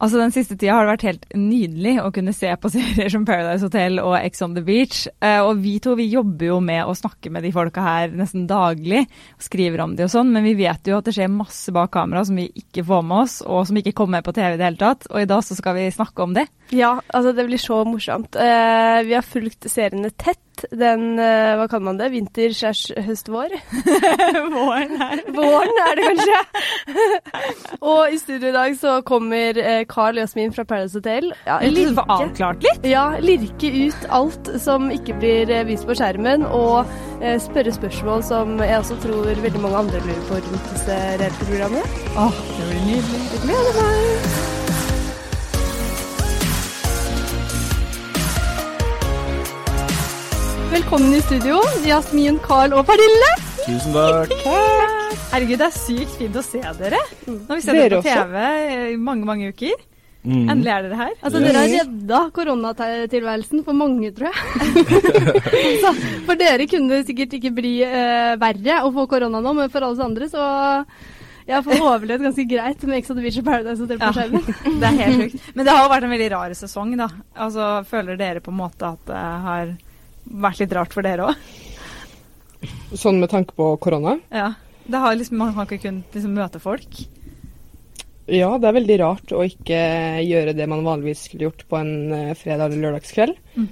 Altså Den siste tida har det vært helt nydelig å kunne se på serier som Paradise Hotel og Ex on the Beach. Uh, og vi to vi jobber jo med å snakke med de folka her nesten daglig. og Skriver om de og sånn, men vi vet jo at det skjer masse bak kamera som vi ikke får med oss, og som ikke kommer på TV i det hele tatt. Og i dag så skal vi snakke om det. Ja, altså det blir så morsomt. Uh, vi har fulgt seriene tett den uh, Hva kan man det? Vinter, skjærs, høst, vår? Våren her. Våren er det kanskje. og i studio i dag så kommer Carl Jasmin fra Paradise Hotel. Ja, lirke, få avklart litt? Ja, lirke ut alt som ikke blir uh, vist på skjermen, og spørre spørsmål som jeg også tror veldig mange andre lurer på rundt disse reality-programmene. Åh, oh, det blir nydelig. Jeg gleder meg. Velkommen i studio, Jasmin, Carl og Pernille. Tusen takk. Herregud, det er sykt fint å se dere. Nå har vi sett dere på TV i mange, mange uker. Mm. Endelig er dere her. Altså, Dere har redda koronatilværelsen for mange, tror jeg. så, for dere kunne det sikkert ikke bli uh, verre å få korona nå, men for alle oss andre så jeg får overlevd ganske greit med Ex on the Beach og Paradise Hotel på skjermen. det er helt sjukt. Men det har jo vært en veldig rar sesong, da. Altså, Føler dere på en måte at det har vært litt rart for dere òg? Sånn med tanke på korona? Ja. Det har liksom, man har ikke kunnet liksom, møte folk. Ja, det er veldig rart å ikke gjøre det man vanligvis skulle gjort på en uh, fredag eller lørdagskveld. Mm.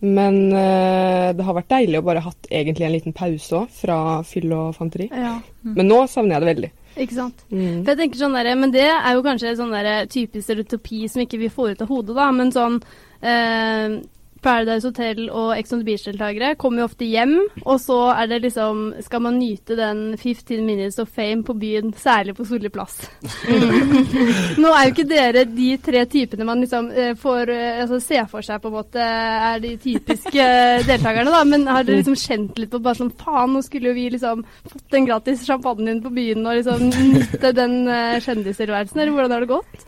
Men uh, det har vært deilig å bare hatt egentlig en liten pause òg, fra fyll og fanteri. Ja. Mm. Men nå savner jeg det veldig. Ikke sant. Mm. For jeg tenker sånn der, Men det er jo kanskje sånn der typisk stereotypi som ikke vi får ut av hodet, da. Men sånn uh, Paradise Hotel og Ex on the Beach-deltakere kommer jo ofte hjem, og så er det liksom Skal man nyte den 15 minutes of fame på byen, særlig på Solli plass. Mm. Nå er jo ikke dere de tre typene man liksom eh, får eh, altså, se for seg på en måte er de typiske deltakerne, da, men har dere liksom kjent litt på bare sånn faen, nå skulle jo vi liksom fått en gratis champagne på byen og liksom nytte den uh, kjendistilværelsen, eller hvordan har det gått?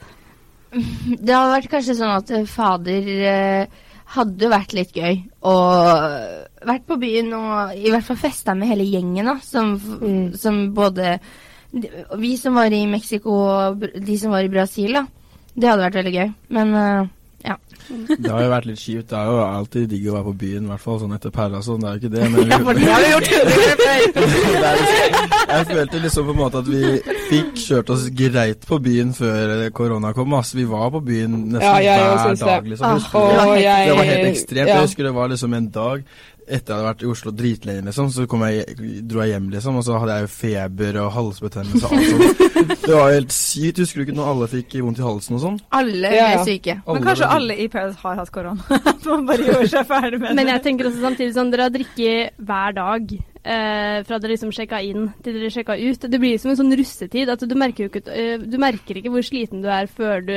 Det har vært kanskje sånn at fader uh, hadde vært litt gøy Og vært på byen og i hvert fall festa med hele gjengen, da. Som, mm. som både Vi som var i Mexico og de som var i Brasil, da. Det hadde vært veldig gøy. Men uh, ja. Det har jo vært litt kjipt. Det er jo alltid digg å være på byen, i hvert fall sånn etter Perla sånn. Det er jo ikke det, men vi, Ja, for det har vi gjort Jeg følte liksom på en måte at vi fikk kjørt oss greit på byen før korona kom. Altså, vi var på byen nesten ja, hver dag, liksom. Ah, det, var helt, det var helt ekstremt. Ja. Jeg husker det var liksom en dag etter jeg hadde vært i Oslo dritlenge, liksom, så jeg, dro jeg hjem, liksom, og så hadde jeg jo feber og halsbetennelse og alt sånt. Det var helt sykt. Husker du ikke når alle fikk vondt i halsen og sånn? Alle ble ja. syke. Alle Men kanskje alle i Paradise har hatt korona? Man bare gjør seg ferdig med det. Men jeg tenker også samtidig sånn, dere har drikket hver dag. Uh, fra dere liksom sjekka inn til dere sjekka ut. Det blir som en sånn russetid. at Du merker, ikke, uh, du merker ikke hvor sliten du er før du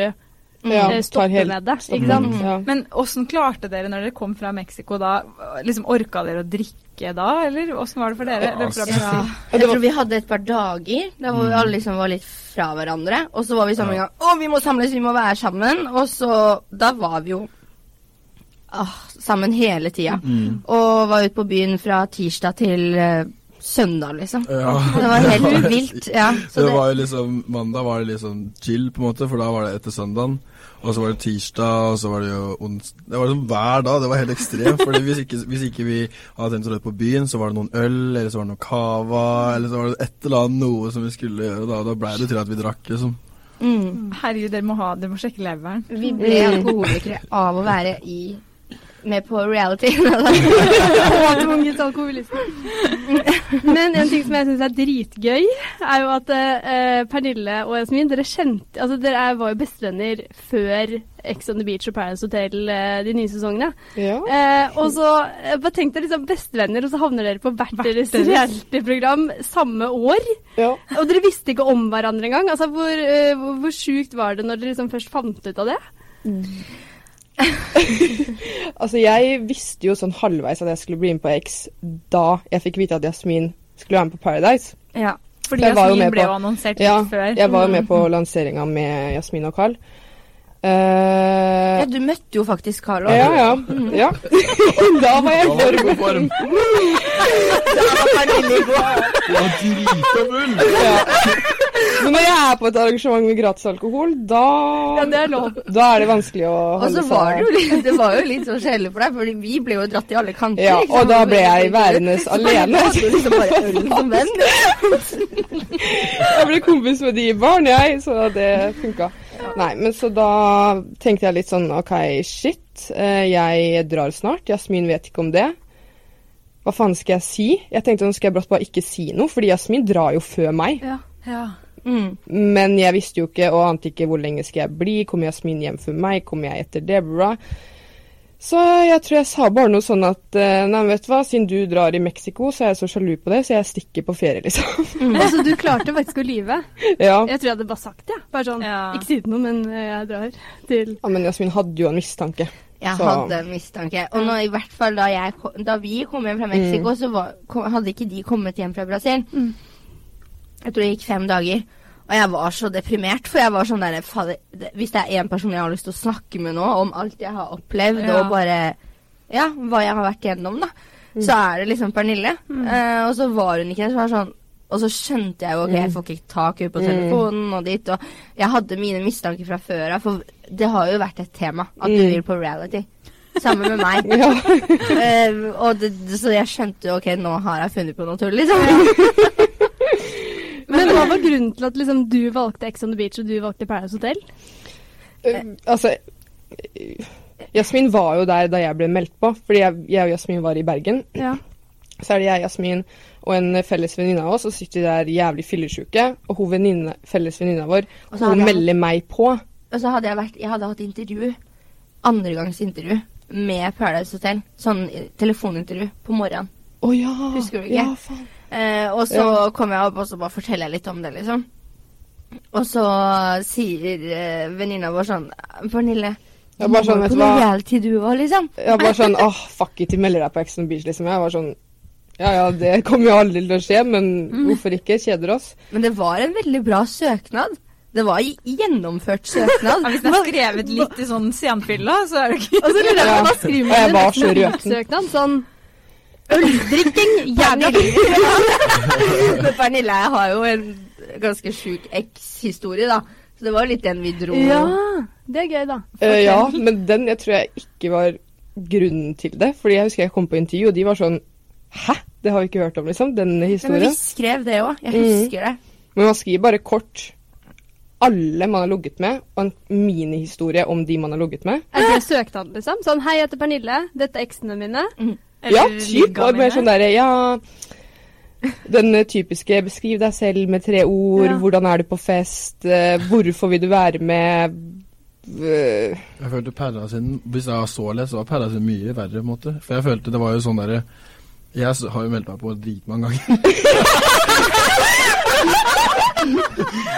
ja, eh, stoppe helt, med det. Ikke sant? Mm, ja. Men åssen klarte dere når dere kom fra Mexico da? Liksom Orka dere å drikke da, eller åssen var det for dere? Ja, altså, jeg tror vi hadde et par dager da hvor vi mm. alle liksom var litt fra hverandre. Og så var vi sammen en gang. Å, vi må samles, vi må være sammen. Og så Da var vi jo ah, sammen hele tida. Mm. Og var ute på byen fra tirsdag til uh, søndag, liksom. Ja. Det var helt vilt. Ja, det, det, var jo liksom Mandag var det liksom chill, på en måte, for da var det etter søndagen. Og så var det tirsdag, og så var det jo onsdag Det var liksom hver dag. Det var helt ekstremt. fordi hvis ikke, hvis ikke vi hadde tenkt å dra på byen, så var det noen øl, eller så var det noe cava, eller så var det et eller annet noe som vi skulle gjøre. Da, da blei det til at vi drakk, liksom. Mm. Herregud, dere må, ha, dere må sjekke leveren. Vi ble alkoholikere av å være i med på reality. Men en ting som jeg syns er dritgøy, er jo at eh, Pernille og Jasmin, dere kjente Altså dere var jo bestevenner før Ex on the Beach og Paradise Hotel eh, de nye sesongene. Ja. Eh, og så bare tenk deg liksom bestevenner, og så havner dere på hvert deres reality-program samme år. Ja. Og dere visste ikke om hverandre engang. Altså, hvor, hvor, hvor sjukt var det når dere liksom først fant ut av det? Mm. altså, jeg visste jo sånn halvveis at jeg skulle bli med på X da jeg fikk vite at Jasmin skulle være med på Paradise. Ja, fordi Jasmin ble jo annonsert litt ja, før. Jeg var jo med på lanseringa med Jasmin og Carl. Uh, ja, du møtte jo faktisk Carl òg. Ja, ja. Mm. ja. da var jeg i god form. da var Pernille i god. Ja, drita full. Men når jeg er på et arrangement med gratis alkohol, da, Ja, det er lov. da er det vanskelig å Og så var det jo litt, det var jo litt så kjedelig for deg, for vi ble jo dratt i alle kanter. Ja, og da ble jeg værende alene. Du hadde liksom bare øl som venn. Jeg ble kompis med de i baren, jeg, så det funka. Nei, men så da tenkte jeg litt sånn OK, shit. eh, Jeg drar snart. Jasmin vet ikke om det. Hva faen skal jeg si? Jeg tenkte nå skal jeg brått bare ikke si noe, fordi Jasmin drar jo før meg. Ja. Ja. Mm. Men jeg visste jo ikke, og ante ikke hvor lenge skal jeg bli. Kommer Jasmin hjem for meg? Kommer jeg etter det? Så jeg tror jeg sa bare noe sånn at eh, Nei, vet du hva, siden du drar i Mexico, så er jeg så sjalu på det, så jeg stikker på ferie, liksom. Altså, du klarte faktisk å lyve. ja. Jeg tror jeg hadde bare sagt det. Ja. Bare sånn, Ja. ikke si det noe, men eh, jeg drar til ja, men Jasmin hadde jo en mistanke. Jeg Så- hadde mistanke. Og nå, i hvert fall da, jeg, da vi kom hjem fra Mexico, så var, kom, hadde ikke de kommet hjem fra Brasil. Mm. Jeg tror det gikk fem dager. Og jeg var så deprimert, for jeg var sånn der fader, Hvis det er én person jeg har lyst til å snakke med nå om alt jeg har opplevd, Ja. og bare Ja, hva jeg har vært igjennom, da, så er det liksom Pernille. Eh, og så var hun ikke det. Så var det sånn og så skjønte jeg jo ok, jeg får ikke tak i på Mm. telefonen og dit. Og jeg hadde mine mistanker fra før av, for det har jo vært et tema at du Mm. vil på reality. Sammen med meg. Eh, og det, så jeg skjønte jo ok, nå har jeg funnet på noe tull, liksom. Hva var grunnen til at liksom, du valgte Ex on the Beach og du valgte Paradise Hotel? Uh, altså Jasmin var jo der da jeg ble meldt på, fordi jeg, jeg og Jasmin var i Bergen. Ja. Så er det jeg, Jasmin og en felles venninne av oss, og sitter der jævlig fyllesyke. Og hun venninne, felles venninna vår, hun jeg- melder meg på. Og så hadde jeg vært Jeg hadde hatt intervju. Andregangsintervju med Paradise Hotel. Sånn eh, telefonintervju på morgenen. Å ja. Husker du ikke? Ja, faen. Eh, og så Ja. kommer jeg opp og så bare forteller jeg litt om det, liksom. Og så sier eh, venninna vår sånn Pernille, Jeg bare sånn, vet du hva? du var, liksom. Jeg var sånn åh, fuck it, de melder deg på Ex on Beach, liksom. Jeg var sånn Ja ja, det kommer jo aldri til å skje, men Mm. hvorfor ikke? Kjeder oss. Men det var en veldig bra søknad. Det var en gjennomført søknad. Ja, hvis det er skrevet litt i sånn senfylla, så er det ikke Og så lurer jeg på hva skriver man var i søknad? Sånn øldrikking, jævla Men Pernille jeg har jo en ganske sjuk eks-historie, da. Så det var jo litt den vi dro. Ja, det er gøy, da. Uh, ja, men den jeg tror jeg ikke var grunnen til det. Fordi jeg husker jeg kom på intervju, og de var sånn Hæ? Det har vi ikke hørt om, liksom. Den historien. men vi skrev det òg. Jeg Mm. husker det. Men man skriver bare kort alle man har ligget med, og en minihistorie om de man har ligget med. Er det han liksom? Sånn hei, jeg heter Pernille, dette er eksene mine. Ja, typ. Og mer sånn derre Ja. Den eh, typiske 'beskriv deg selv med tre ord', Ja. 'hvordan er du på fest', eh, 'hvorfor vil du være med', eh, Jeg følte Perra sin Hvis jeg så lett, så var Perra sin mye verre, på en måte. For jeg følte det var jo sånn derre Jeg har jo meldt meg på dritmange ganger.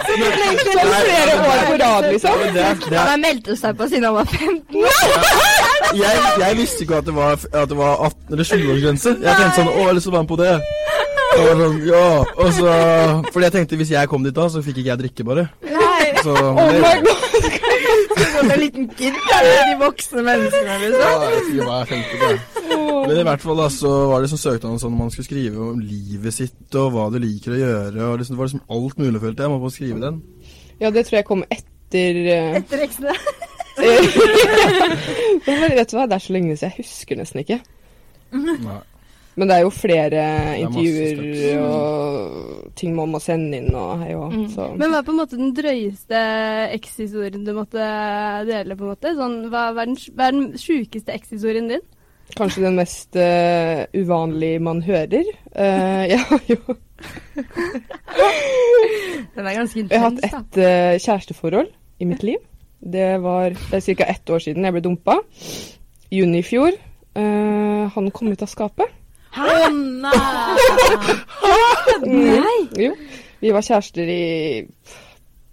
flere år på rad, liksom. Det, er- Han er- har meldt seg på siden han var 15. jeg, jeg visste ikke at det var, at det var 18- eller 20-årsgrense. Jeg tenkte sånn Å, jeg har lyst til å være med på det. Og sånn, ja, og så, fordi jeg tenkte hvis jeg kom dit da, så fikk ikke jeg drikke, bare. Så, Oh my god! Som en liten kid. Der er de voksne menneskene, Ja, liksom. jeg vet ikke hva jeg tenkte på. Men i hvert fall da, så var det sånn han sånn man skulle skrive om livet sitt og hva du liker å gjøre. og liksom, Det var liksom alt mulig, følte jeg. Man må skrive den. Ja, det tror jeg kom etter uh... Etter eksene. Men vet du hva, det er så lenge siden, jeg husker nesten ikke. Nei. Men det er jo flere er intervjuer og ting man må sende inn og hei og Mm. Men hva er på en måte den drøyeste ekshistorien du måtte dele? på en måte? Sånn, hva, er den, hva er den sjukeste ekshistorien din? Kanskje den mest uh, uvanlige man hører. Uh, jeg har jo Den er ganske jeg har hatt intens, da. et eh, kjæresteforhold i mitt liv. Det var det ca. ett år siden jeg ble dumpa. Juni i fjor. Uh, han kom ut av skapet. Hæ? Å nei! Nei! Jo. Vi var kjærester i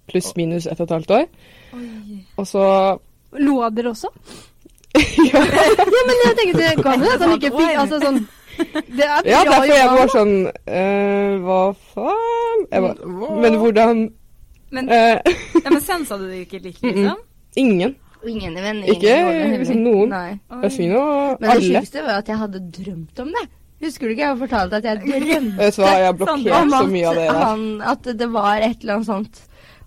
pluss-minus ett og et halvt år. Oi. Og så Lo dere også? ja, Ja, men jeg tenkte det kan jo at han ikke fikk Altså sånn det er ja, derfor jeg var sånn eh, Hva faen? Jeg var, men hvordan Men, eh, ja, men sensa du det ikke like, liksom? Ingen. Ingen venner. Ikke ingen liksom noen. Nei. Jasmin og Men det alle. sjukeste var at jeg hadde drømt om det. Husker du ikke jeg fortalte at jeg drømte Vet du hva, jeg har blokkert så mye av det der. han, at det var et eller annet sånt.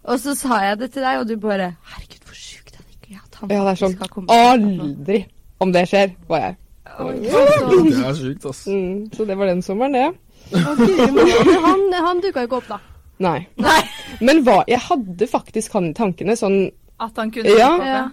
Og så sa jeg det til deg, og du bare Herregud, hvor sjukt er det ikke at han Ja, det er sånn skal komme Aldri om det skjer, var jeg. Det er sjukt, ass. Mm, så det var den sommeren, det. Guri. Men han, han dukka jo ikke opp, da. Nei. Nei. Men hva Jeg hadde faktisk han i tankene sånn At han kunne Ja. gjort det? Ja.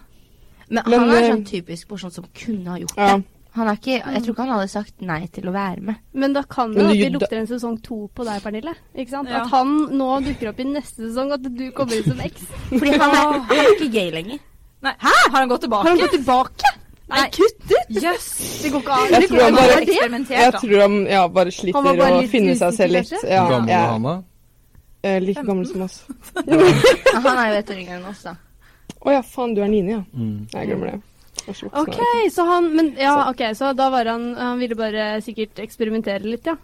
Men, Men, han er eh, sånn typisk person som kunne ha gjort Ja. det. Han er ikke, jeg tror ikke han hadde sagt nei til å være med. Men da kan det at det lukter en sesong to på deg, Pernille. Ikke sant? Ja. At han nå dukker opp i neste sesong, at du kommer inn som eks. Fordi han er, han er ikke gay lenger. Nei, Hæ? Har han gått tilbake? Har han gått tilbake? Nei, Nei. kutt ut! Jøss. Det går ikke an. Jeg Det tror han bare- Jeg tror han ja, bare sliter å finne seg selv litt. Gammel Ja, han da? er er like gammel som oss. Ja, Han er jo ett år yngre enn oss, da. Å ja, faen, du er Nini, ja. Mm. Jeg glemmer det. Jeg OK, så han Men ja, ok, så da var han Han ville bare sikkert eksperimentere litt, ja.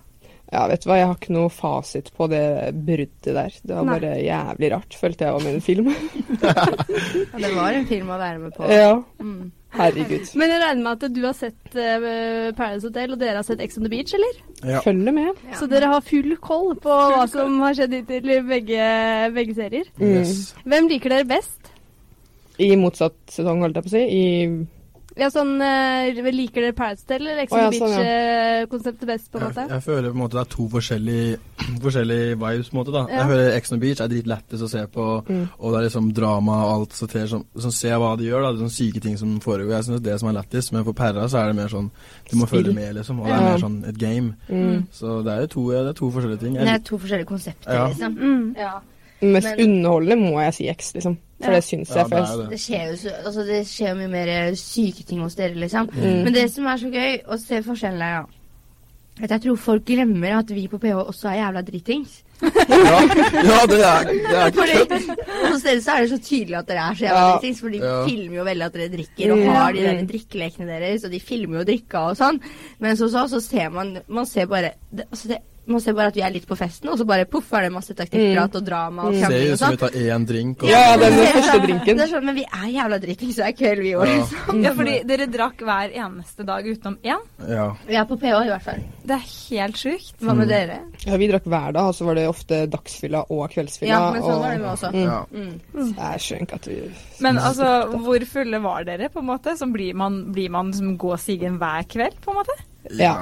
Ja, vet du hva, jeg har ikke noe fasit på det bruddet der. Det var Nei. bare jævlig rart, følte jeg var med i en film. Ja, det var en film å være med på. ja, Mm. Herregud. Men jeg regner med at du har sett uh, Paradise Hotel, og dere har sett Ex on the Beach, eller? Ja. Følger med. Ja. Så dere har full koll på hva som har skjedd hittil i begge, begge serier. Mm. Yes. Hvem liker dere best? I motsatt sesong, holdt jeg på å si. I Ja, sånn, uh, Liker dere Paradise Hotel eller Ex on Å, ja, sånn, Beach-konseptet best, på en måte? jeg føler på en måte det er to forskjellige, forskjellige vibes. på en måte da Ja. Jeg føler Ex on Beach er dritlættis å se på, Mm. og det er liksom drama og alt som som, som ser hva de gjør. da Det er sånne syke ting som foregår. Jeg synes det er som er lættis, men for Perra så er det mer sånn Du må Spill. følge med, liksom. Og det Ja. er mer sånn et game. mm. Så det er jo to, ja, det er to forskjellige ting. Det er to forskjellige konsepter, Ja. liksom. Mm. Ja. Mest Men- underholdende må jeg si X, liksom. For Ja. det syns jeg. Ja, det det. Det skjer jo så, altså det skjer jo mye mer eh, syke ting hos dere, liksom. Mm. Men det som er så gøy å se forskjellen her, ja. At jeg tror folk glemmer at vi på PH også er jævla dritings. Ja, ja, det er, det er ikke kødd. Hos dere så er det så tydelig at dere er så jævla Ja. dritings, for de Ja. filmer jo veldig at dere drikker og har de der drikkelekene deres, og de filmer jo drikka og sånn. Mens hos oss så ser man Man ser bare det, altså det, man ser bare at vi er litt på festen, og så bare poff er det masse taktikkprat og drama og Mm. Ser ut som sånn. vi tar én drink. Og, Ja, den Det er første sånn- drinken. Det er sånn, men vi er jævla dritings hver kveld, vi òg. Ja. Liksom. Ja, fordi dere drakk hver eneste dag utenom én. ja. Vi er på PH i hvert fall. Det er helt sjukt. Hva med dere? Ja, vi drakk hver dag, og så var det ofte dagsfylla og kveldsfylla. Ja, men sånn og- var det med også. Mm. ja. Mm. Jeg skjønner ikke at vi Men altså, hvor fulle var dere, på en måte? Som blir man, blir man som gå stigen hver kveld, på en måte? Ja.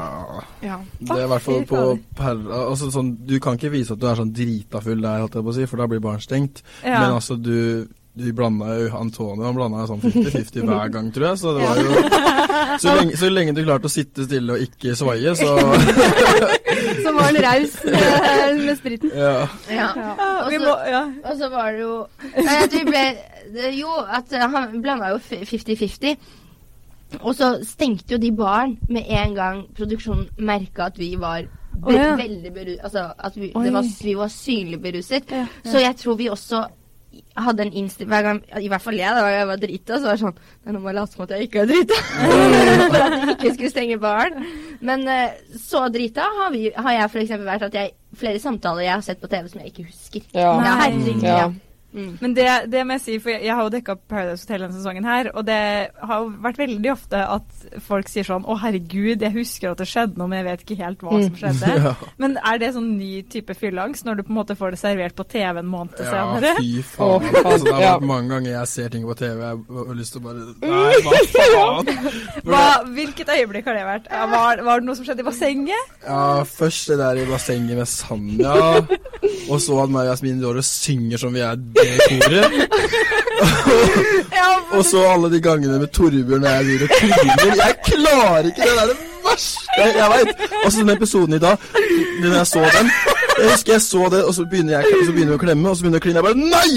Ja. Det er i hvert fall på. Perra altså sånn, Du kan ikke vise at du er sånn drita full der, holdt jeg på å si, for da blir baren stengt. Ja. Men altså, du du blanda jo Antonio han blanda sånn 50-50 hver gang, tror jeg. Så det var jo så lenge, så lenge du klarte å sitte stille og ikke svaie, så Så var han raus med, med spriten. ja. ja. Og så- Og så var det jo at vi ble det, Jo, at han blanda jo 50-50. Og så stengte jo de baren med en gang produksjonen merka at vi var Å, ja. veldig beruset Altså at vi, det var, vi var synlig beruset. Ja. Så jeg tror vi også hadde en innstilling hver gang I hvert fall jeg, da jeg var drita, så var det sånn Nei, nå må jeg late som at jeg ikke er drita. For at vi ikke skulle stenge baren. Men eh, så drita har, vi, har jeg f.eks. vært at jeg flere samtaler jeg har sett på TV som jeg ikke husker. Ja. Nei. herregud. Ja. Ja. Mm. Men det, det må jeg si, for jeg, jeg har jo dekka Paradise Hotel denne sesongen her, og det har jo vært veldig ofte at folk sier sånn Å, herregud, jeg husker at det skjedde noe, men jeg vet ikke helt hva som skjedde. Ja. Men er det sånn ny type fylleangst, når du på en måte får det servert på TV en måned Ja, senere? fy faen. fy faen, Altså, det har vært mange ganger jeg ser ting på TV jeg har lyst til å bare Nei, hva faen? Hva, hvilket øyeblikk har det vært? Ja, var, var det noe som skjedde i bassenget? Ja, først det der i bassenget med Sanja, og så at meg og Jasmin Dårø synger som vi er koret. og så alle de gangene med Torbjørn og jeg driver og kliner. Jeg klarer ikke det! Det er det verste jeg veit. Og så den episoden i dag, når jeg så den Jeg husker jeg så det, og så begynner, jeg, så begynner jeg å klemme, og så begynner jeg å kline. Jeg bare Nei!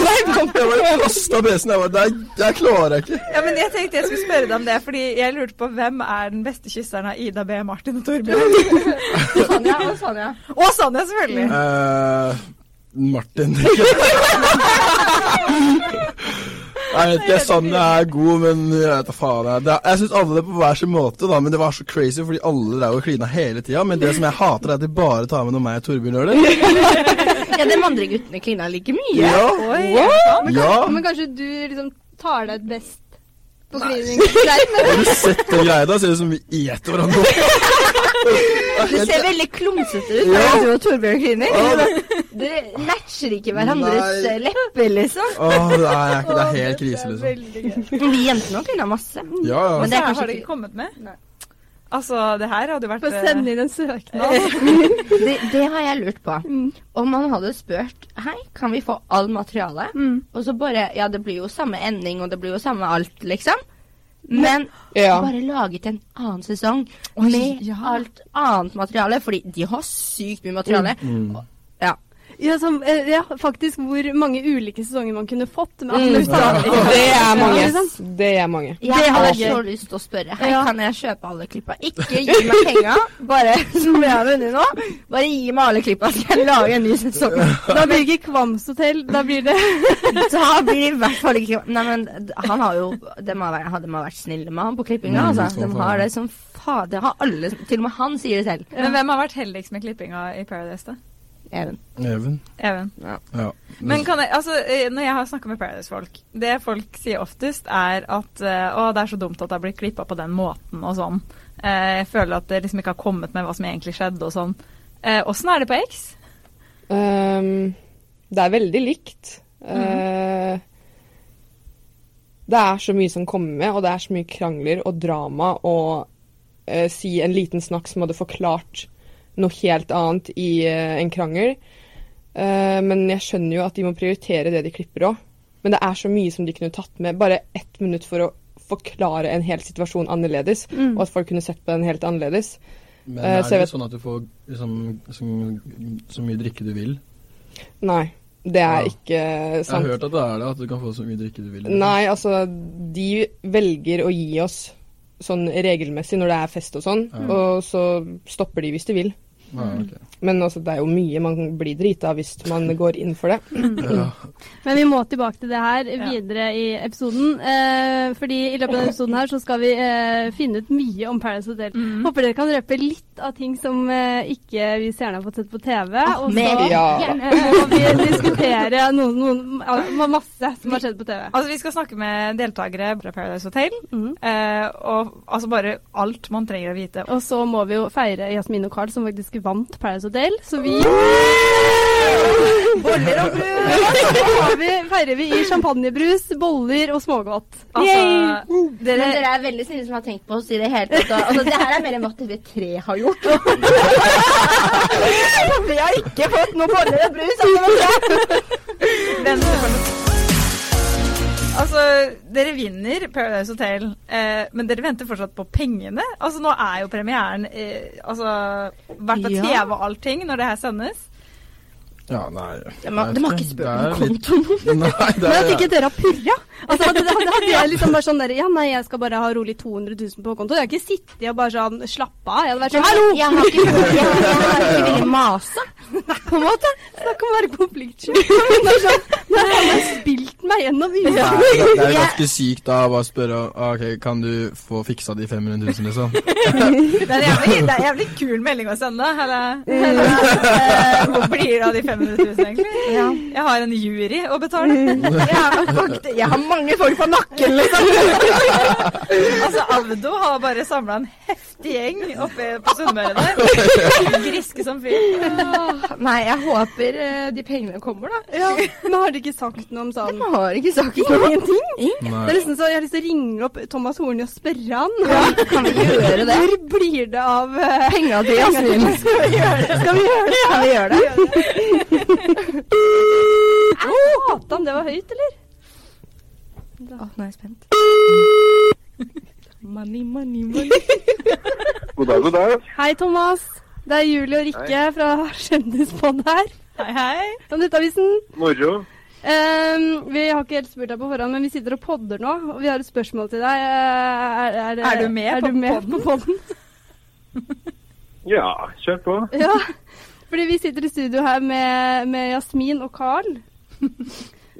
Jeg bare kasta PC-en. Jeg bare Nei, jeg klarer jeg ikke. Ja, men jeg tenkte jeg skulle spørre deg om det, fordi jeg lurte på hvem er den beste kysseren av Ida B, Martin og Torbjørn? Sanja og Sanja. Og Sanja, selvfølgelig. Eh, Martin. Jeg vet ikke, Sanja er god, men jeg vet da faen. Jeg, jeg syns alle det på hver sin måte, da, men det var så crazy fordi alle drev og klina hele tida. Men det som jeg hater, er at de bare tar med når meg og Torbjørn gjør det. Ja, de andre guttene klina like mye. Ja, Oi, ja. Men kanskje du liksom tar deg best på klining? Har du sett den greia? Da ser ut som vi eter hverandre. Det ser veldig klumsete ut Ja. du og Torbjørn kliner. Du matcher ikke hverandres Nei. lepper, liksom. Åh, det er, det er helt krise, liksom. Vi jentene har klina masse. Ja, ja. Men det er kanskje har det ikke- kommet med? Altså, det her hadde jo vært Få eh, sende inn en søknad. Det, det har jeg lurt på. Om man hadde spurt Hei, kan vi få all materiale? Mm. Og så bare Ja, det blir jo samme ending, og det blir jo samme alt, liksom. Men Ja. bare laget en annen sesong med ja. alt annet materiale, fordi de har sykt mye materiale. Mm. Ja. Som, eh, ja, faktisk hvor mange ulike sesonger man kunne fått. Med Mm. Det er mange. Det er mange. Jeg Det har så lyst til å spørre. Hei, Ja. kan jeg kjøpe alle klippa? Ikke gi meg penga, bare som jeg har vunnet nå. Bare gi meg alle klippa, så jeg lage en ny sesong. Da blir det ikke Kvamshotell, da blir det Da blir det i hvert fall ikke Nei, men han har jo De har de har vært snille med han på klippinga, Mm, altså. De har det som fader. Har alle Til og med han sier det selv. Men hvem har vært heldigst med klippinga i Paradise, da? Even. Even. Even. Ja. Men kan jeg, altså, eh, når jeg har snakka med Paradise-folk, det folk sier oftest, er at eh, å, det er så dumt at det har blitt klippa på den måten og sånn. Eh, jeg føler at det liksom ikke har kommet med hva som egentlig skjedde og sånn. Eh, Åssen er det på X? Um, det er veldig likt. Eh, det er så mye som kommer med, og det er så mye krangler og drama og uh, si en liten snakk som hadde forklart noe helt annet i eh, en krangel. Eh, men jeg skjønner jo at de må prioritere det de klipper òg. Men det er så mye som de kunne tatt med. Bare ett minutt for å forklare en hel situasjon annerledes, Mm. og at folk kunne sett på den helt annerledes. Men Eh, er så det vet- sånn at du får liksom, så, så mye drikke du vil? Nei, det er Ja. ikke Jeg har hørt at det er det, at du kan få så mye drikke du vil. Nei, altså De velger å gi oss sånn regelmessig når det er fest og sånn, Ja. og så stopper de hvis de vil. Ja, okay. Men altså, det er jo mye man blir drita av hvis man går inn for det. ja. Men vi må tilbake til det her Ja. videre i episoden. Eh, fordi i løpet av denne episoden her så skal vi eh, finne ut mye om Paradise Hotel. Mm. Håper dere kan røpe litt av ting som eh, ikke vi seerne har fått sett på TV. og så Ja. må vi diskutere noen, noen, masse som har skjedd på TV. Altså, Vi skal snakke med deltakere fra Paradise Hotel. Mm. Eh, og altså bare alt man trenger å vite. Og så må vi jo feire Jasmin og Carl, som faktisk vant Paradise Hotel. Så vi Boller og brus! Så vi, feirer vi i champagnebrus, boller og smågodt. Altså, dere, Men dere er veldig snille som har tenkt på oss i det hele tatt. Altså, det her er mer enn hva TV3 har gjort. Vi har ikke fått noe boller og brus. Altså. Altså, dere vinner Paradise Hotel, eh, men dere venter fortsatt på pengene. Altså, nå er jo premieren eh, altså, vært på TV og allting når det her sendes. Ja, nei De har, de har ikke spurt om Det er litt- kontoen. Nei, det er, Men at ikke dere har purra. Altså, hadde, hadde, hadde jeg liksom bare sånn der, Ja, nei, jeg skal bare ha rolig 200 000 på konto. Jeg har ikke sittet og bare sånn slappa av. Jeg hadde vært sånn Hallo! Jeg har ikke, jeg, jeg har ikke villet mase. På en måte. Snakk om å være konfliktsky. Det er sånn, Nå har han spilt meg gjennom uka. Ja, det, det er ganske sykt da å bare spørre ah, ok, kan du få fiksa de 500 000, liksom. Det er en jævlig, det er jævlig kul melding å sende. Eller, eller eh, hvor blir det av de 500 000, egentlig? Ja. Jeg har en jury å betale. Jeg, har jeg har mange folk på nakken, liksom. Altså, Avdo har bare samla en heftig gjeng oppe på Sunnmøre der. Griske som fyr. Nei, jeg håper eh, de pengene kommer, da. Ja, men har de ikke sagt noe om sånn De har ikke sagt noe. Ingenting? Det er liksom så Jeg har lyst til å ringe opp Thomas Horny og spørre han. Kan vi gjøre det? Hvor blir det av uh, Penga di, Jasmin. Skal vi gjøre det? Skal vi gjøre det? Kan vi gjøre det? Satan, det var høyt, eller? Å, nå er jeg spent. Money, money, money. God dag, god dag. Hei, Thomas. Det er Julie og Rikke fra Kjendispod her. Hei, hei. Fra Nettavisen. Moro. Um, vi har ikke helt spurt deg på forhånd, men vi sitter og podder nå, og vi har et spørsmål til deg. Er, er, Er du med er på du med podden? på podden? Ja, kjør på. Ja. Fordi vi sitter i studio her med, med Jasmin og Carl,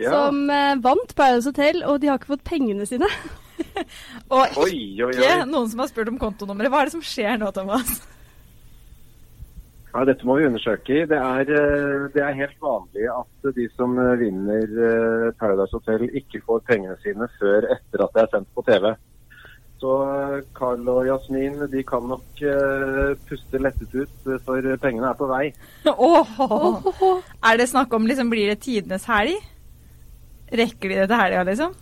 Ja. som eh, vant Paradise Hotel, og de har ikke fått pengene sine. Og Oi, oi, ikke oi. noen som har spurt om kontonummeret. Hva er det som skjer nå, Thomas? Ja, Dette må vi undersøke. Det er, eh, det er helt vanlig at de som eh, vinner eh, Paradise Hotel, ikke får pengene sine før etter at det er sendt på TV. Så Carl og Jasmin de kan nok puste lettet ut, for pengene er på vei. Oh, er det snakk om liksom, Blir det tidenes helg? Rekker de det til helga, liksom?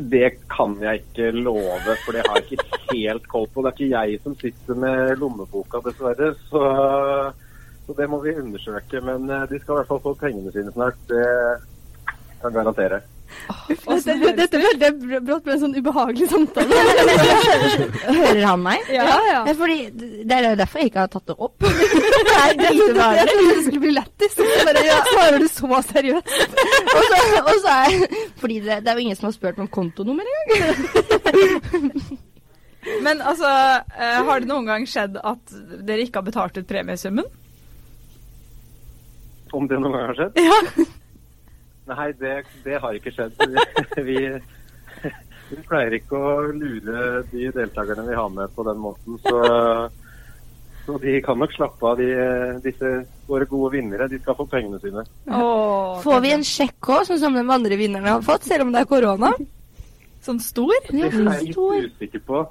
Det kan jeg ikke love, for det har jeg ikke helt koll på. Det er ikke jeg som sitter med lommeboka, dessverre. Så, så det må vi undersøke. Men de skal i hvert fall få pengene sine snart. Det kan jeg garantere. Dette, dette ble brått ble en sånn ubehagelig samtale. Hører han meg? Ja, ja. Det er, fordi, det er derfor jeg ikke har tatt det opp. det er dritvanlig. Jeg trodde det skulle bli lættis, svarer du så seriøst. og så, og så er Fordi det, det er jo ingen som har spurt om kontonummer engang. Men altså, uh, har det noen gang skjedd at dere ikke har betalt ut premiesummen? Om det noen gang har skjedd? Ja. Nei, det, det, har ikke skjedd. Vi, vi, pleier ikke å lure de deltakerne vi har med på den måten. Så, så de kan nok slappe av, de, disse våre gode vinnere. De skal få pengene sine. Åh, Får vi en sjekk òg, sånn som de andre vinnerne har fått, selv om det er korona? Sånn stor? Det er jeg litt usikker på.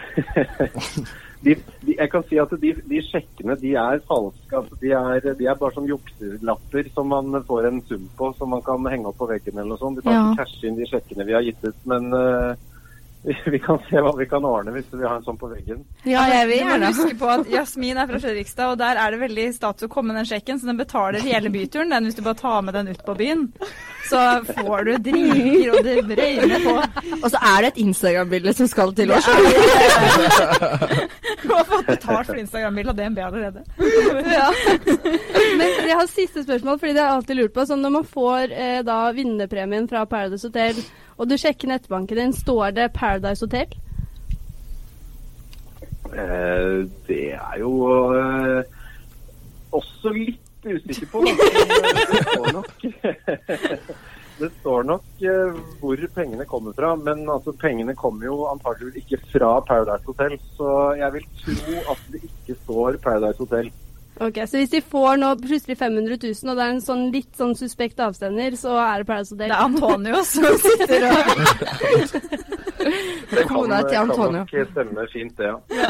de, de, jeg kan si at de, de sjekkene de er falske. Altså de, er, de, er, bare sånn jukselapper som man får en sum på, som man kan henge opp på veggen eller noe sånt. Vi kan ja. ikke cashe inn de sjekkene vi har gitt ut, men uh, vi kan se hva vi kan ordne hvis vi har en sånn på veggen. Ja, jeg vil gjerne huske på at Jasmin er fra Fredrikstad, og der er det veldig status å komme med den sjekken, så den betaler hele byturen den hvis du bare tar med den ut på byen. Så får du drinker, og det røyner på. Og så er det et Instagram-bilde som skal til oss. du har fått betalt for Instagram-bilde av DNB allerede. ja. Men jeg har siste spørsmål, fordi det har jeg alltid lurt på. Sånn når man får eh, da vinnerpremien fra Paradise Hotel og du sjekker nettbanken din, står det Paradise Hotel? Eh, det er jo eh, også litt usikker på. Det står nok, det står nok eh, hvor pengene kommer fra. Men altså, pengene kommer jo antakeligvis ikke fra Paradise Hotel. Så jeg vil tro at det ikke står Paradise Hotel. Ok, Så hvis de får nå plutselig 500 000, og det er en sånn litt sånn suspekt avsender, så er det Paradise Hotel? Det er Antonio som sitter og Det kan, kan nok stemme fint, det, ja. ja.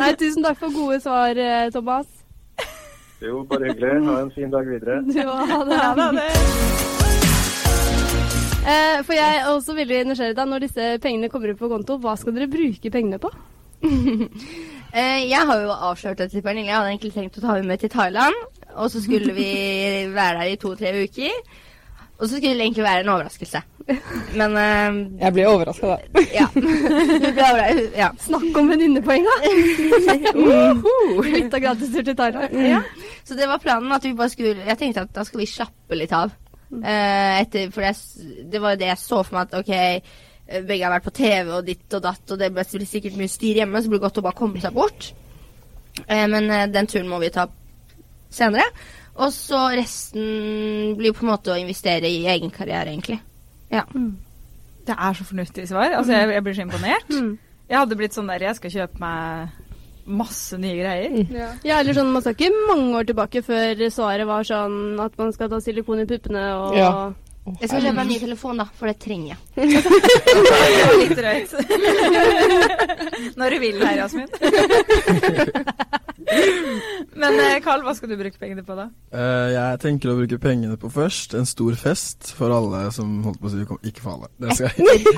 Nei, tusen takk for gode svar, eh, Thomas. Jo, bare hyggelig. Ha en fin dag videre. Ja, det er det. Eh, for jeg er også veldig nysgjerrig da, når disse pengene kommer inn på konto, hva skal dere bruke pengene på? Eh, jeg har jo avslørt det til Pernille. Jeg hadde egentlig tenkt å ta henne med til Thailand. Og så skulle vi være der i to-tre uker. Og så skulle det egentlig være en overraskelse. Men uh, Jeg blir overraska, da. ja. ja. Snakk om venninnepoeng, da! Litt av gratistur til Thailand. Ja. Så det var planen at vi bare skulle Jeg tenkte at da skal vi slappe litt av. Uh, etter, for det, det var det jeg så for meg at OK begge har vært på TV og ditt og datt, og det blir sikkert mye styr hjemme, så blir det godt å bare komme seg bort. Eh, men eh, den turen må vi ta senere. Og så resten blir på en måte å investere i egen karriere, egentlig. Ja. Mm. Det er så fornuftig svar. Altså, jeg, jeg blir så imponert. Mm. Jeg hadde blitt sånn der Jeg skal kjøpe meg masse nye greier. Mm. Ja. ja. eller sånn, Man skal ikke mange år tilbake før svaret var sånn at man skal ta silikon i puppene og ja. Jeg skal kjøpe en ny telefon, da, for det trenger jeg. det var litt drøyt. Når du vil her, Jasmin. Men Carl, eh, hva skal du bruke pengene på, da? Uh, jeg tenker å bruke pengene på først en stor fest for alle som holdt på å si ikke for alle. Det skal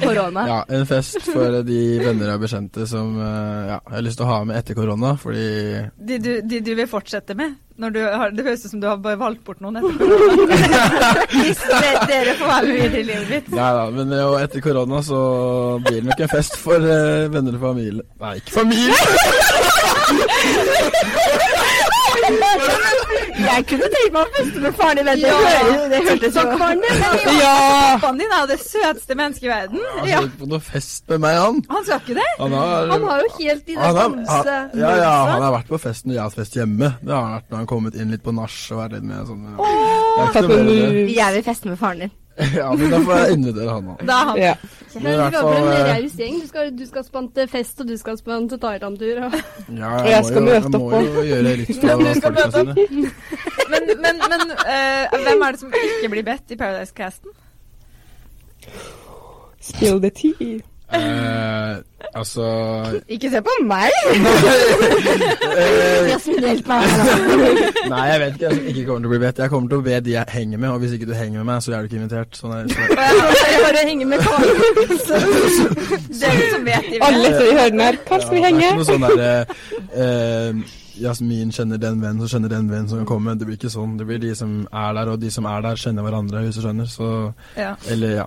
korona? Ja, en fest for de venner og bekjente som uh, ja, jeg har lyst til å ha med etter korona, fordi De du, de du vil fortsette med? Når du har, det høres ut som du har bare valgt bort noen etter korona. Hvis dere får være med i livet ditt. Ja da, men jo, etter korona så blir det nok en fest for uh, venner og familie. Nei, ikke familie! Jeg kunne tenkt meg å feste med faren din. Ja. Det, det hørtes jo Faren din ja. Pappaen din er det søteste mennesket i verden. Han skal ikke på noe fest med meg, han. Han skal ikke det? Han har, han har jo helt i det stanse Ja, ja, han har vært på fest når jeg har hatt fest hjemme. Det har han vært når han har kommet inn litt på nach og vært litt med sånn oh, Jeg vil feste med faren din. ja, men da får jeg invitere han òg. Er. Ja. Men du skal være en raus gjeng. Du skal, du skal spante fest, og du skal spante Thailand-tur. Og... Ja, jeg, jeg skal møte opp. Jo gjøre litt for folka sine. Men, men, men uh, hvem er det som ikke blir bedt i Paradise-casten? Spill the tea. Uh, altså Ikke se på meg! Jasmin, hjelp meg. Nei, jeg vet ikke. Jeg ikke kommer til å bli bedt. Jeg kommer til å be de jeg henger med, og hvis ikke du henger med meg, så er du ikke invitert. Sånn er, sånn. jeg bare henger med Karl. det som vet de Alle som hører den her. Karl, skal vi henge? Det er ikke noe sånn derre uh, Jasmin kjenner den vennen, så kjenner den vennen som kan komme. Det blir ikke sånn. Det blir de som er der, og de som er der, kjenner hverandre, hvis du skjønner. Så ja. Eller, ja.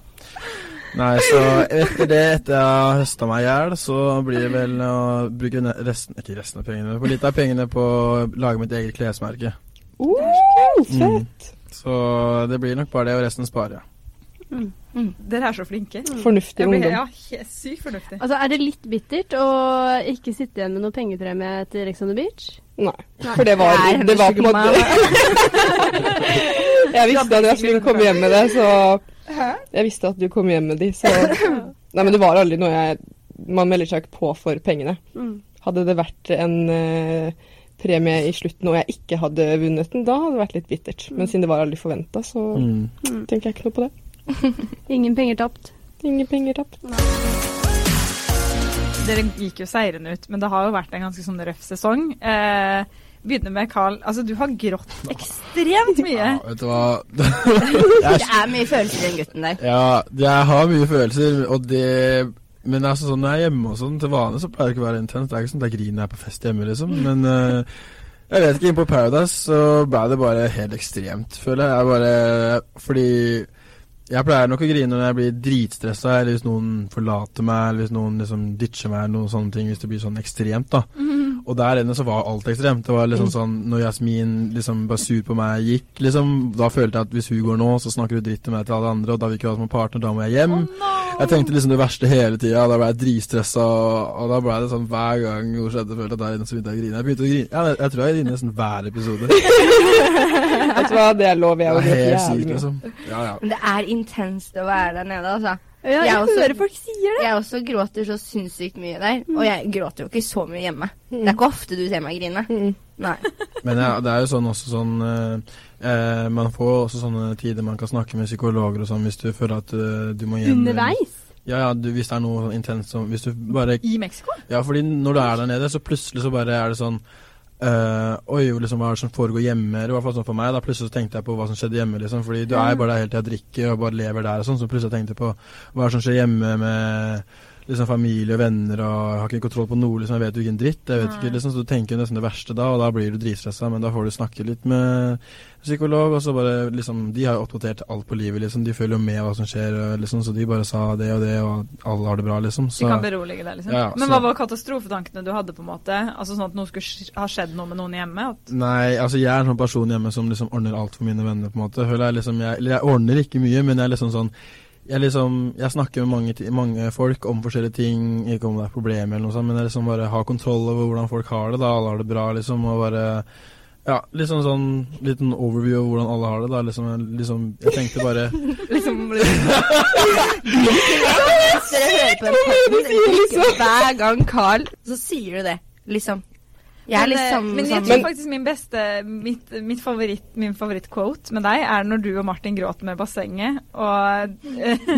Nei, så etter det, etter jeg har høsta meg i hjel, så blir det vel å bruke resten Ikke resten av pengene, men litt av pengene på å lage mitt eget klesmerke. Uh, fett. Mm. Så det blir nok bare det, og resten sparer jeg. Mm. Mm. Dere er så flinke. Mm. Fornuftig ungdom. Ja, sykt fornuftig. Altså, Er det litt bittert å ikke sitte igjen med noe pengepremie til Rex on the Beach? Nei, Nei. for det var, det var på en måte Jeg visste at jeg skulle komme hjem med det, så Hæ? Jeg visste at du kom hjem med de, så Nei, men det var aldri noe jeg Man melder seg ikke på for pengene. Mm. Hadde det vært en uh, premie i slutten og jeg ikke hadde vunnet den, da hadde det vært litt bittert. Mm. Men siden det var aldri forventa, så mm. mm. tenker jeg ikke noe på det. Ingen penger tapt. Ingen penger tapt. Dere gikk jo seirende ut, men det har jo vært en ganske sånn røff sesong. Eh, begynne med Carl. Altså, du har grått ekstremt mye. Ja, vet du hva Det er mye følelser i den gutten der. Ja, jeg har mye følelser, og det men altså, sånn, når jeg er hjemme og sånn, til vane, så pleier det ikke å være intenst. Det er ikke sånn at jeg griner jeg på fest hjemme, liksom. Men uh, jeg vet ikke, inne på Paradise så ble det bare helt ekstremt, føler jeg. jeg bare, fordi jeg pleier nok å grine når jeg blir dritstressa, eller hvis noen forlater meg, eller hvis noen liksom ditcher meg, eller noen sånne ting, hvis det blir sånn ekstremt, da. Mm -hmm. Og der inne så var alt ekstremt. Det var liksom mm. sånn, Når Jasmin liksom var sur på meg gikk, liksom, da følte jeg at hvis hun går nå, så snakker hun dritt til meg til alle andre, og da vil ikke jeg ha som partner, da må jeg hjem. Oh, no. Jeg tenkte liksom det verste hele tida, da ble jeg dritstressa, og da ble det sånn hver gang noe skjedde, følte jeg der inne så begynte jeg å grine. Jeg begynte å grine, ja, jeg, jeg tror jeg griner nesten hver episode. Vet du hva, det er lov jeg å Helt sykt. Liksom. Ja, ja. Det er intenst å være der nede, altså. Ja, jeg, jeg også, hører folk sier det. Jeg også gråter så sinnssykt mye der. Mm. Og jeg gråter jo ikke så mye hjemme. Mm. Det er ikke ofte du ser meg grine. Mm. Nei. Men ja, det er jo sånn også sånn eh, eh, Man får også sånne tider man kan snakke med psykologer og sånn hvis du føler at uh, du må hjem. Underveis? Ja, ja, du, hvis det er noe intenst som Hvis du bare I Mexico? Ja, fordi når du er der nede, så plutselig så bare er det sånn Uh, oi, liksom, hva er det som foregår hjemme? I hvert fall sånn for meg. Da Plutselig så tenkte jeg på hva som skjedde hjemme. liksom Fordi du er bare der helt til jeg drikker og bare lever der og sånn. Så plutselig tenkte jeg på hva er det som skjer hjemme med liksom familie og venner og jeg har ikke kontroll på noe. liksom, Jeg vet jo ikke en dritt. jeg vet ikke, liksom, Så du tenker nesten det verste da, og da blir du dritstressa. Men da får du snakke litt med psykolog, og så bare liksom De har jo oppdatert alt på livet, liksom. De følger jo med hva som skjer, liksom, så de bare sa det og det, og alle har det bra, liksom. Så, de kan berolige deg, liksom. Ja, ja, men hva var katastrofetankene du hadde, på en måte? Altså Sånn at noe skulle ha skjedd noe med noen hjemme? At Nei, altså jeg er en sånn person hjemme som liksom ordner alt for mine venner, på en måte. Jeg liksom jeg, Eller jeg ordner ikke mye, men jeg er liksom sånn jeg, liksom, jeg snakker med mange, mange, folk om forskjellige ting, ikke om det er problemer eller noe sånt, men jeg liksom bare har kontroll over hvordan folk har det, da. Alle har det bra, liksom, og bare ja, liksom sånn liten overview av hvordan alle har det, da. Liksom, liksom jeg tenkte bare Liksom, dere hører på en liksom. hver gang Carl, så sier du det, liksom. Jeg er litt eh, sånn, men jeg tror faktisk min beste mitt, mitt favoritt, Min favorittquote med deg er når du og Martin gråter med bassenget, og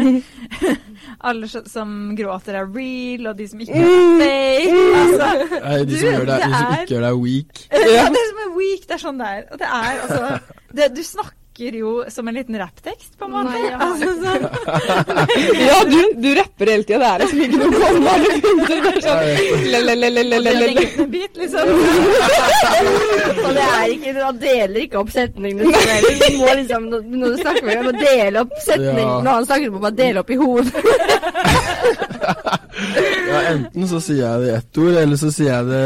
alle som gråter er real, og de som ikke er fake. Altså, Nei, de, som, gjør deg, de som ikke gjør deg weak. Ja, det som er weak, det er sånn det er. Og det er altså det, Du snakker snakker jo som en liten rapptekst, på en måte. Nei, ja. Altså, sånn. ja, du, du rapper hele tida. Det er liksom ikke noe kommende punkter. Det er sånn bit, liksom. Og det er ikke Han deler ikke opp setningene sine. Du må liksom, når du snakker med ham, dele opp setningene når han snakker, må bare dele opp i hodet. ja, enten så sier jeg det i ett ord, eller så sier jeg det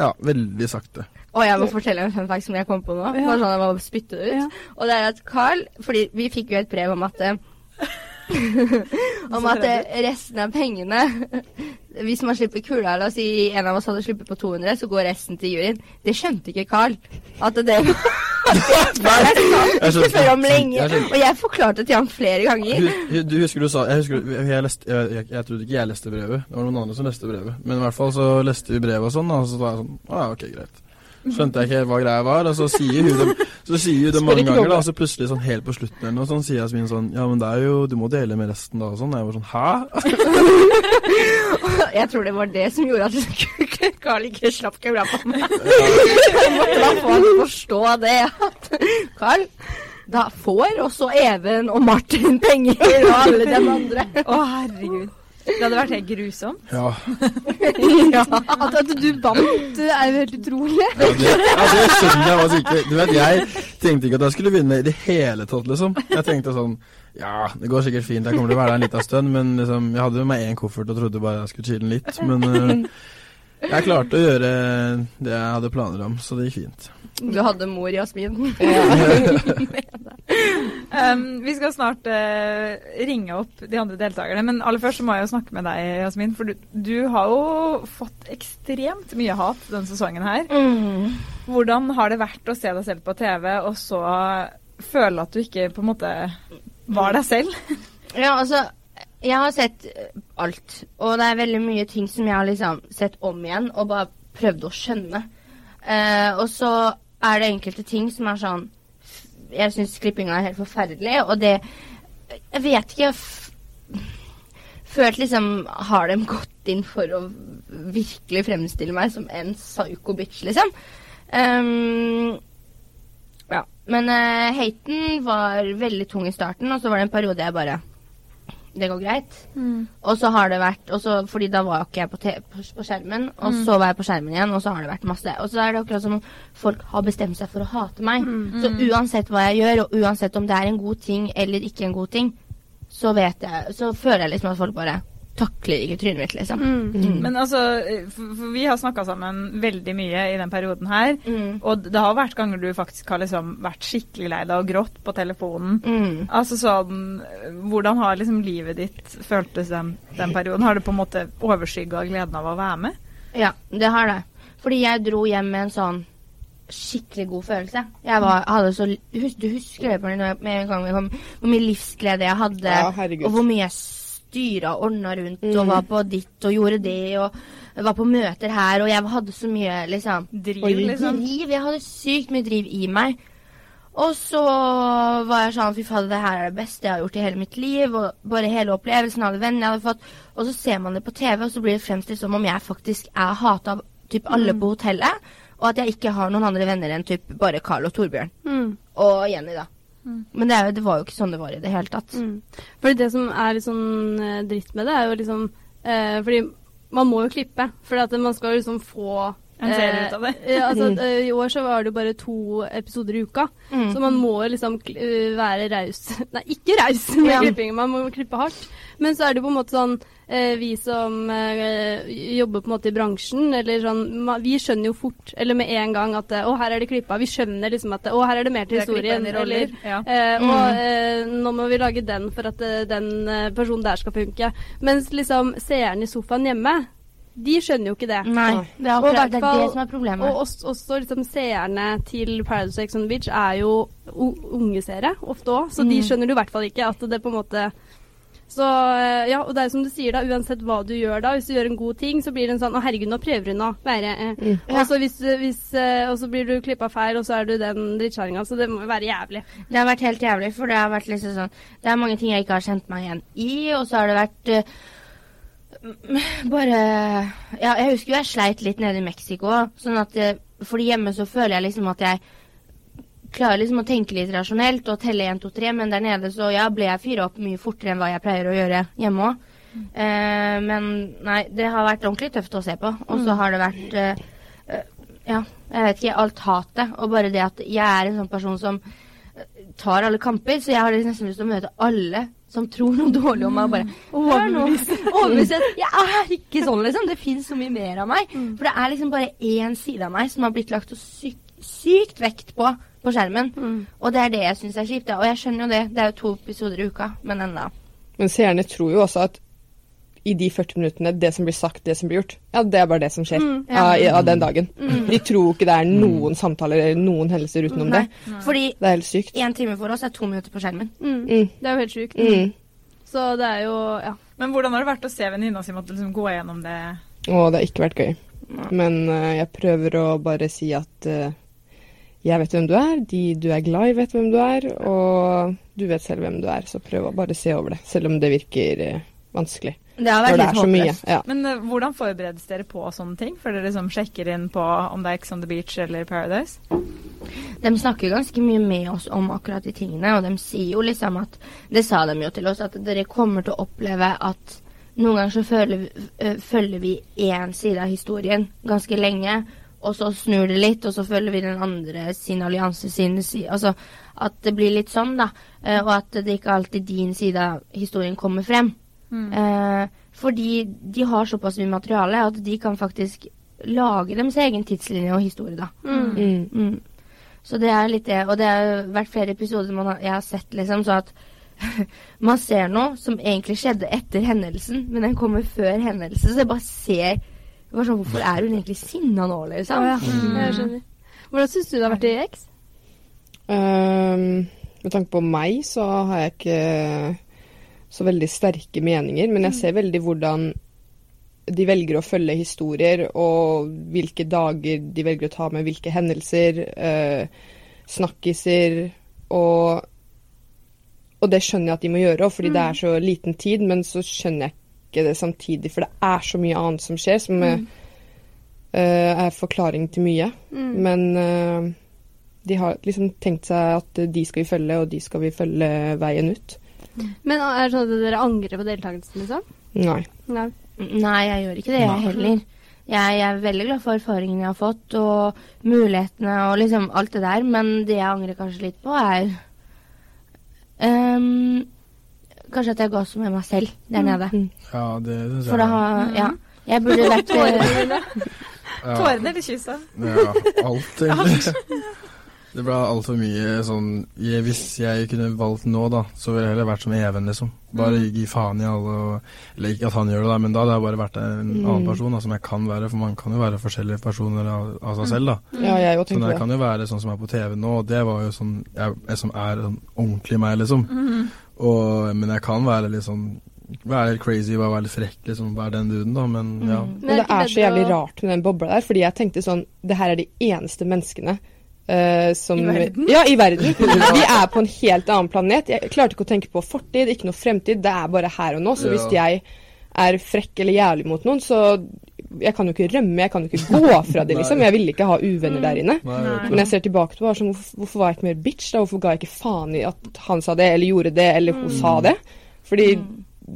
ja, veldig sakte. Og jeg må fortelle en fun fact som jeg kom på nå. Ja. Bare sånn jeg må spytte det ut. Ja. Og det er at Carl Fordi vi fikk jo et brev om at eh, om at eh, resten av pengene Hvis man slipper kula, la oss si en av oss hadde sluppet på 200, så går resten til juryen. Det skjønte ikke Carl. At det Jeg sa ikke før om lenge, og jeg forklarte til ham flere ganger. Du husker du sa Jeg, husker, jeg, leste, jeg, jeg, jeg trodde ikke jeg leste brevet, det var noen andre som leste brevet. Men i hvert fall så leste vi brevet og sånn, og så var jeg sånn Å ja, ok, greit. Skjønte jeg ikke helt hva greia var, og så sier hun det, så sier hun det mange ganger, da, og så plutselig sånn helt på slutten eller noe sånn, sier Jasmin sånn Ja, men det er jo Du må dele med resten da, og sånn. Jeg var sånn Hæ? jeg tror det var det som gjorde at Carl ikke slapp kula på meg. Jeg måtte da få han til å forstå det. At Carl, da får også Even og Martin penger, og alle de andre. Å, herregud. Det hadde vært helt grusomt. Ja. ja. At, at, du vant, er jo helt utrolig. Ja, det, altså, jeg skjønner jeg var ikke Du vet, jeg tenkte ikke at jeg skulle vinne i det hele tatt, liksom. Jeg tenkte sånn Ja, det går sikkert fint, jeg kommer til å være der en liten stund, men liksom, jeg hadde med meg én koffert og trodde bare jeg skulle chille litt. Men uh, jeg klarte å gjøre det jeg hadde planer om, så det gikk fint. Du hadde mor Jasmin. um, vi skal snart uh, ringe opp de andre deltakerne, men aller først så må jeg jo snakke med deg, Jasmin. For du, du har jo fått ekstremt mye hat denne sesongen her. Mm. Hvordan har det vært å se deg selv på TV, og så føle at du ikke på en måte var deg selv? ja, altså jeg har sett alt, og det er veldig mye ting som jeg har liksom sett om igjen og bare prøvd å skjønne. Uh, og så er det enkelte ting som er sånn Jeg syns klippinga er helt forferdelig, og det Jeg vet ikke Jeg følt liksom Har de gått inn for å virkelig fremstille meg som en psycho bitch, liksom? Um, ja. Men uh, haten var veldig tung i starten, og så var det en periode jeg bare det går greit. Mm. Og så har det vært også, Fordi da var ikke jeg på, på, på skjermen, og mm. så var jeg på skjermen igjen, og så har det vært masse. Og så er det akkurat som om folk har bestemt seg for å hate meg. Mm. Så uansett hva jeg gjør, og uansett om det er en god ting eller ikke en god ting, så vet jeg Så føler jeg liksom at folk bare takler ikke trynet mitt, liksom. Mm. Men altså, for, for vi har snakka sammen veldig mye i den perioden her. Mm. Og det har vært ganger du faktisk har liksom vært skikkelig lei deg og grått på telefonen. Mm. Altså sånn Hvordan har liksom livet ditt føltes den, den perioden? Har det på en måte overskygga gleden av å være med? Ja, det har det. Fordi jeg dro hjem med en sånn skikkelig god følelse. Jeg var, hadde så Du husker det med en gang hvor mye livsglede jeg hadde, ja, og hvor mye jeg styra og ordna rundt mm. og var på ditt og gjorde det og var på møter her, og jeg hadde så mye liksom Driv, liksom. Driv. Jeg hadde sykt mye driv i meg. Og så var jeg sånn Fy fader, det her er det beste jeg har gjort i hele mitt liv. Og bare hele opplevelsen, alle vennene jeg hadde fått. Og så ser man det på TV, og så blir det fremstilt som om jeg faktisk er hata av typ alle Mm. på hotellet. Og at jeg ikke har noen andre venner enn typ bare Carl og Torbjørn. Mm. Og Jenny, da. Mm. Men det, jo, det var jo ikke sånn det var i det hele tatt. Mm. Fordi det som er litt sånn eh, dritt med det, er jo liksom eh, Fordi man må jo klippe. For man skal liksom få En serie ut av det. ja, altså, Mm. eh, I år så var det jo bare to episoder i uka. Mm. Så man må liksom eh, være raus Nei, ikke raus med Ja. klippingen, man må klippe hardt. Men så er det på en måte sånn eh, Vi som eh, jobber på en måte i bransjen, eller sånn Vi skjønner jo fort, eller med en gang, at eh, Å, her er det klippa. Vi skjønner liksom at Å, her er det mer til historien. Eller ja. eh, Mm. Og eh, nå må vi lage den for at eh, den eh, personen der skal funke. Mens liksom seeren i sofaen hjemme, de skjønner jo ikke det. Nei, det er, akkurat, det, er det som er problemet. Og også, også liksom seerne til Paradise Exxon on the Beach er jo unge seere ofte òg, så de Mm. skjønner du i hvert fall ikke at det på en måte så eh, ja, og det er jo som du sier da, uansett hva du gjør da, hvis du gjør en god ting, så blir det en sånn Å, herregud, nå prøver hun å være eh. Mm. Og så hvis, hvis, eh, og så blir du klippa feil, og så er du den drittkjerringa. Så det må jo være jævlig. Det har vært helt jævlig, for det har vært liksom sånn Det er mange ting jeg ikke har kjent meg igjen i, og så har det vært m- bare Ja, jeg husker jeg sleit litt nede i Mexico, sånn at eh, fordi hjemme så føler jeg liksom at jeg klarer liksom å tenke litt rasjonelt og telle 1, 2, 3, men der nede så ja, ble jeg fyra opp mye fortere enn hva jeg pleier å gjøre hjemme òg. Eh, men nei, det har vært ordentlig tøft å se på. Og så har det vært eh, eh, Ja, jeg vet ikke, alt hatet. Og bare det at jeg er en sånn person som eh, tar alle kamper, så jeg har nesten lyst til å møte alle som tror noe dårlig om meg. og bare Hør nå, overbevist. Jeg er ikke sånn, liksom. Det fins så mye mer av meg. For det er liksom bare én side av meg som har blitt lagt så sykt, sykt vekt på på skjermen. Og det er det jeg syns er kjipt. Og jeg skjønner jo det. Det er jo to episoder i uka, men enda. Men seerne tror jo også at i de 40 minuttene, det som blir sagt, det som blir gjort, ja, det er bare det som skjer mm, ja. av, av, den dagen. Mm. De tror ikke det er noen samtaler eller noen hendelser utenom Nei. det. Fordi det er helt sykt. én time for oss er to minutter på skjermen. Mm. mm. Det er jo helt sykt. Mm. Så det er jo Ja. Men hvordan har det vært å se venninna si måtte liksom gå gjennom det? Å, det har ikke vært gøy. Men uh, jeg prøver å bare si at uh, jeg vet hvem du er, de du er glad i vet hvem du er, og du vet selv hvem du er. Så prøv å bare se over det, selv om det virker uh, vanskelig. Det har vært litt håpløst. Ja. Men uh, hvordan forberedes dere på sånne ting, før dere liksom sjekker inn på om det er Ex on the Beach eller Paradise? De snakker ganske mye med oss om akkurat de tingene, og de sier jo liksom at Det sa de jo til oss, at dere kommer til å oppleve at noen ganger så føler, øh, følger vi én side av historien ganske lenge, og så snur det litt, og så følger vi den andre sin allianse sin side. Altså at det blir litt sånn, da. Uh, og at det ikke alltid din side av historien kommer frem. Mm. Eh, fordi de har såpass mye materiale at de kan faktisk lage deres egen tidslinje og historie, da. Mm. mm. Mm. Så det er litt det. Og det har vært flere episoder har, jeg har sett, liksom, så at man ser noe som egentlig skjedde etter hendelsen, men den kommer før hendelsen, så jeg bare ser bare sånn, Hvorfor er hun egentlig sinna nå, liksom? Ja, mm. Jeg skjønner. Hvordan syns du det har vært i X? Um, med tanke på meg, så har jeg ikke så veldig sterke meninger, men jeg mm. ser veldig hvordan de velger å følge historier, og hvilke dager de velger å ta med hvilke hendelser, eh, snakkiser, og, og det skjønner jeg at de må gjøre, fordi mm. det er mm. så liten tid, men så skjønner jeg ikke det samtidig, for det er så mye annet som skjer, som mm. eh, er forklaring til mye. Mm. Men eh, de har liksom tenkt seg at de skal vi følge, og de skal vi følge veien ut. Men er det sånn at dere angrer på deltakelsen, liksom? Nei. Nei. Nei, jeg gjør ikke det, jeg heller. Jeg, jeg, er veldig glad for erfaringene jeg har fått, og mulighetene og liksom alt det der. Men det jeg angrer kanskje litt på, er um, Kanskje at jeg ga så med meg selv der nede. Mm. Ja, det syns jeg. For da har Ja. Jeg burde vært Tårene eller kyssa? Ja, alt egentlig. Det ble altfor mye sånn jeg, Hvis jeg kunne valgt nå, da, så ville jeg heller vært som Even, liksom. Bare mm. gi faen i alle og Eller ikke at han gjør det, da, men da hadde jeg bare vært en mm. annen person da, som jeg kan være. For man kan jo være forskjellige personer av, av seg selv, da. Mm. Ja, jeg sånn, jeg kan jo være sånn som er på TV nå, og det var jo sånn Jeg, jeg som er sånn ordentlig meg, liksom. Mm. Og, men jeg kan være litt sånn være litt crazy, være litt frekk, liksom. Være den duden, da. Men ja. Men det er så jævlig rart med den bobla der, fordi jeg tenkte sånn Det her er de eneste menneskene Uh, som, I verden? Ja, i verden. Vi er på en helt annen planet. Jeg klarte ikke å tenke på fortid, ikke noe fremtid. Det er bare her og nå. Så ja. hvis jeg er frekk eller jævlig mot noen, så Jeg kan jo ikke rømme, jeg kan jo ikke gå fra det, liksom. Jeg ville ikke ha uvenner der inne. Nei, Men jeg ser tilbake til det, som hvorfor, hvorfor, var jeg ikke mer bitch? da? Hvorfor ga jeg ikke faen i at han sa det, eller gjorde det, eller hun mm. sa det? Fordi mm.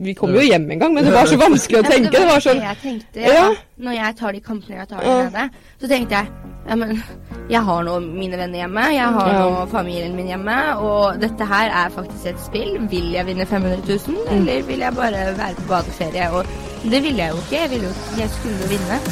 Vi kom jo hjem en gang, men det var så vanskelig å tenke. Det var sånn jeg tenkte, ja. Når jeg tar de kampene jeg tar der nede, så tenkte jeg ja, men jeg har nå mine venner hjemme, jeg har ja. nå familien min hjemme, og dette her er faktisk et spill. Vil jeg vinne 500 000, mm. eller vil jeg bare være på badeferie? Og det ville jeg jo ikke. Jeg, ville jo, jeg skulle jo vinne.